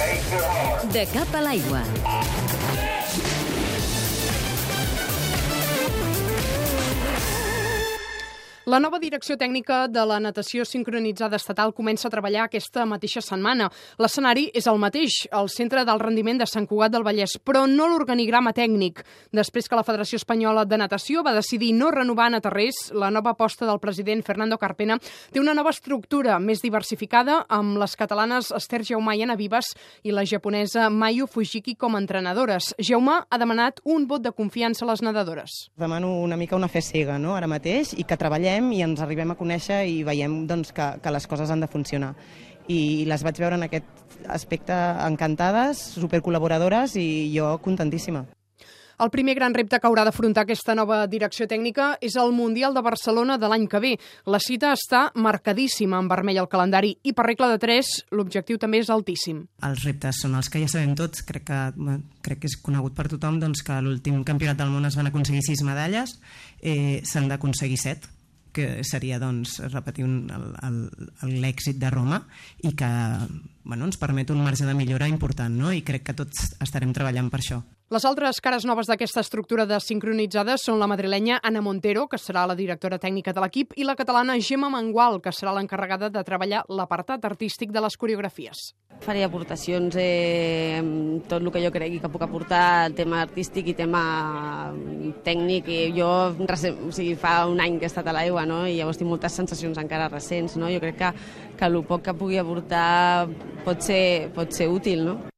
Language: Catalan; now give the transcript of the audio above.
De cap a l'aigua. La nova direcció tècnica de la natació sincronitzada estatal comença a treballar aquesta mateixa setmana. L'escenari és el mateix, el Centre del Rendiment de Sant Cugat del Vallès, però no l'organigrama tècnic. Després que la Federació Espanyola de Natació va decidir no renovar a Terrés, la nova aposta del president Fernando Carpena té una nova estructura més diversificada amb les catalanes Esther Jaume i Ana Vives i la japonesa Mayu Fujiki com a entrenadores. Jaume ha demanat un vot de confiança a les nedadores. Demano una mica una fe cega no? ara mateix i que treballem i ens arribem a conèixer i veiem doncs, que, que les coses han de funcionar. I les vaig veure en aquest aspecte encantades, supercol·laboradores i jo contentíssima. El primer gran repte que haurà d'afrontar aquesta nova direcció tècnica és el Mundial de Barcelona de l'any que ve. La cita està marcadíssima en vermell al calendari i per regla de 3 l'objectiu també és altíssim. Els reptes són els que ja sabem tots, crec que, crec que és conegut per tothom doncs, que a l'últim campionat del món es van aconseguir 6 medalles, eh, s'han d'aconseguir 7 que seria doncs, repetir l'èxit de Roma i que bueno, ens permet un marge de millora important no? i crec que tots estarem treballant per això. Les altres cares noves d'aquesta estructura de sincronitzada són la madrilenya Ana Montero, que serà la directora tècnica de l'equip, i la catalana Gemma Mangual, que serà l'encarregada de treballar l'apartat artístic de les coreografies. Faré aportacions, eh, tot el que jo cregui que puc aportar, tema artístic i tema tècnic. I jo o sigui, fa un any que he estat a l'aigua no? i llavors tinc moltes sensacions encara recents. No? Jo crec que, que el poc que pugui aportar pot ser, pot ser útil. No?